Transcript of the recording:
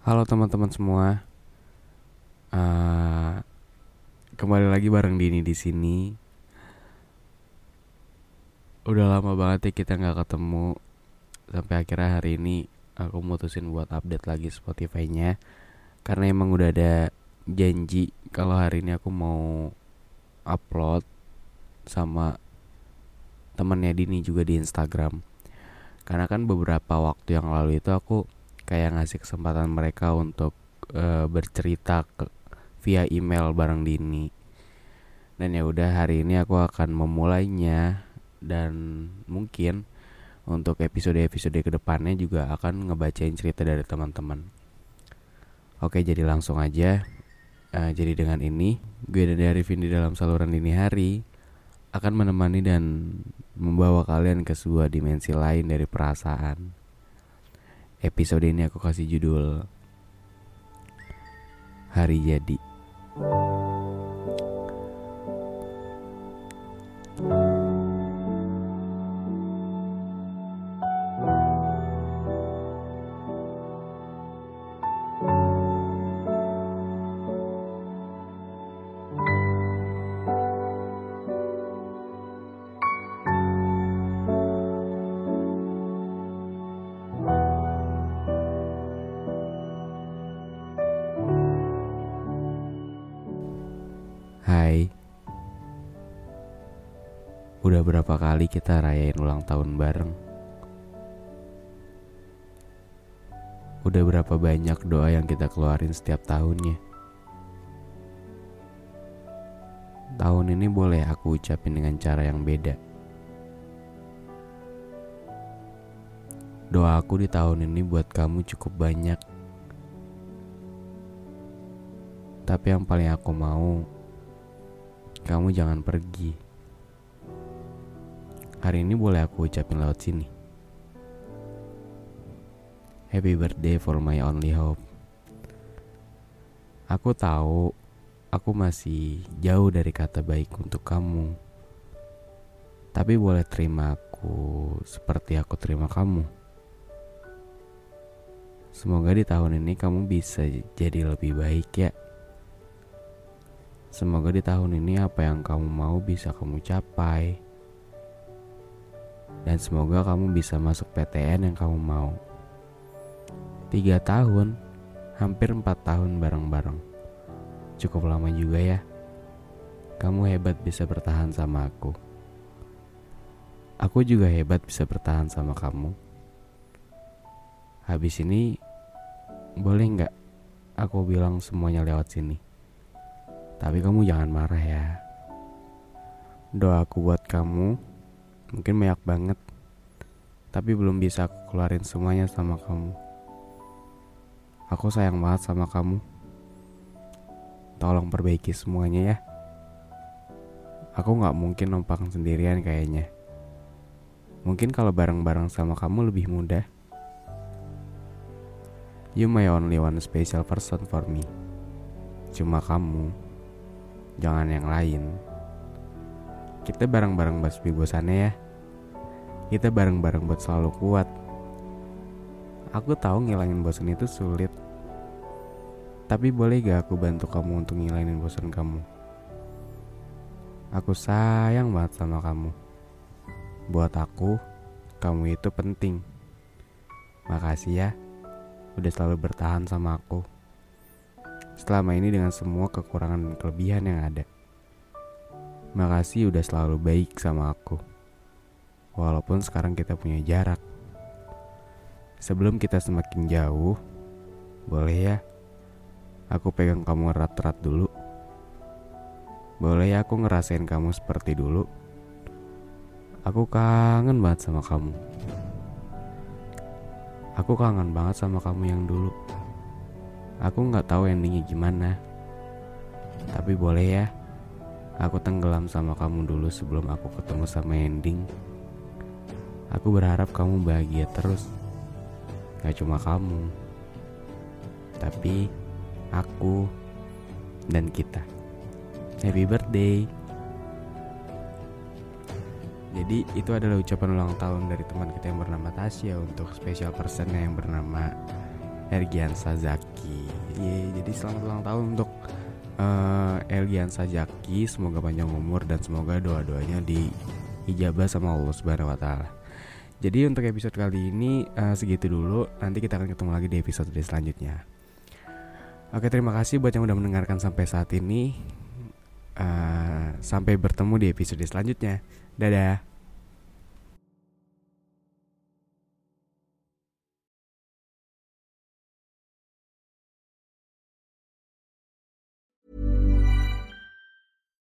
Halo teman-teman semua. Eh, kembali lagi bareng Dini di sini. Udah lama banget ya kita nggak ketemu. Sampai akhirnya hari ini aku mutusin buat update lagi Spotify-nya. Karena emang udah ada janji kalau hari ini aku mau upload sama temennya Dini juga di Instagram. Karena kan beberapa waktu yang lalu itu aku kayak ngasih kesempatan mereka untuk eh, bercerita ke, via email bareng Dini. Dan ya udah hari ini aku akan memulainya dan mungkin untuk episode-episode ke depannya juga akan ngebacain cerita dari teman-teman. Oke jadi langsung aja. Eh, jadi dengan ini gue dan Arifin di dalam saluran dini hari akan menemani dan membawa kalian ke sebuah dimensi lain dari perasaan. Episode ini aku kasih judul Hari Jadi. Hai. Udah berapa kali kita rayain ulang tahun bareng? Udah berapa banyak doa yang kita keluarin setiap tahunnya? Tahun ini boleh aku ucapin dengan cara yang beda. Doa aku di tahun ini buat kamu cukup banyak. Tapi yang paling aku mau kamu jangan pergi. Hari ini boleh aku ucapin lewat sini. Happy birthday for my only hope. Aku tahu aku masih jauh dari kata baik untuk kamu. Tapi boleh terima aku seperti aku terima kamu. Semoga di tahun ini kamu bisa jadi lebih baik ya. Semoga di tahun ini apa yang kamu mau bisa kamu capai. Dan semoga kamu bisa masuk PTN yang kamu mau. Tiga tahun, hampir empat tahun bareng-bareng. Cukup lama juga ya. Kamu hebat bisa bertahan sama aku. Aku juga hebat bisa bertahan sama kamu. Habis ini, boleh nggak aku bilang semuanya lewat sini? Tapi kamu jangan marah ya. Doaku buat kamu mungkin banyak banget. Tapi belum bisa aku keluarin semuanya sama kamu. Aku sayang banget sama kamu. Tolong perbaiki semuanya ya. Aku gak mungkin numpang sendirian kayaknya. Mungkin kalau bareng-bareng sama kamu lebih mudah. You my only one special person for me. Cuma kamu jangan yang lain. Kita bareng-bareng basmi bosannya ya. Kita bareng-bareng buat selalu kuat. Aku tahu ngilangin bosan itu sulit. Tapi boleh gak aku bantu kamu untuk ngilangin bosan kamu? Aku sayang banget sama kamu. Buat aku, kamu itu penting. Makasih ya, udah selalu bertahan sama aku selama ini dengan semua kekurangan dan kelebihan yang ada. Makasih udah selalu baik sama aku. Walaupun sekarang kita punya jarak. Sebelum kita semakin jauh, boleh ya aku pegang kamu erat-erat dulu. Boleh ya aku ngerasain kamu seperti dulu. Aku kangen banget sama kamu. Aku kangen banget sama kamu yang dulu. Aku nggak tahu endingnya gimana. Tapi boleh ya, aku tenggelam sama kamu dulu sebelum aku ketemu sama ending. Aku berharap kamu bahagia terus. Gak cuma kamu, tapi aku dan kita. Happy birthday. Jadi itu adalah ucapan ulang tahun dari teman kita yang bernama Tasya untuk special personnya yang bernama Ergian Sazaki. Ye, jadi selamat ulang tahun untuk uh, Ergian Sazaki. Semoga panjang umur dan semoga doa-doanya diijabah sama Allah Subhanahu wa taala. Jadi untuk episode kali ini uh, segitu dulu. Nanti kita akan ketemu lagi di episode selanjutnya. Oke, terima kasih buat yang udah mendengarkan sampai saat ini. Uh, sampai bertemu di episode selanjutnya. Dadah.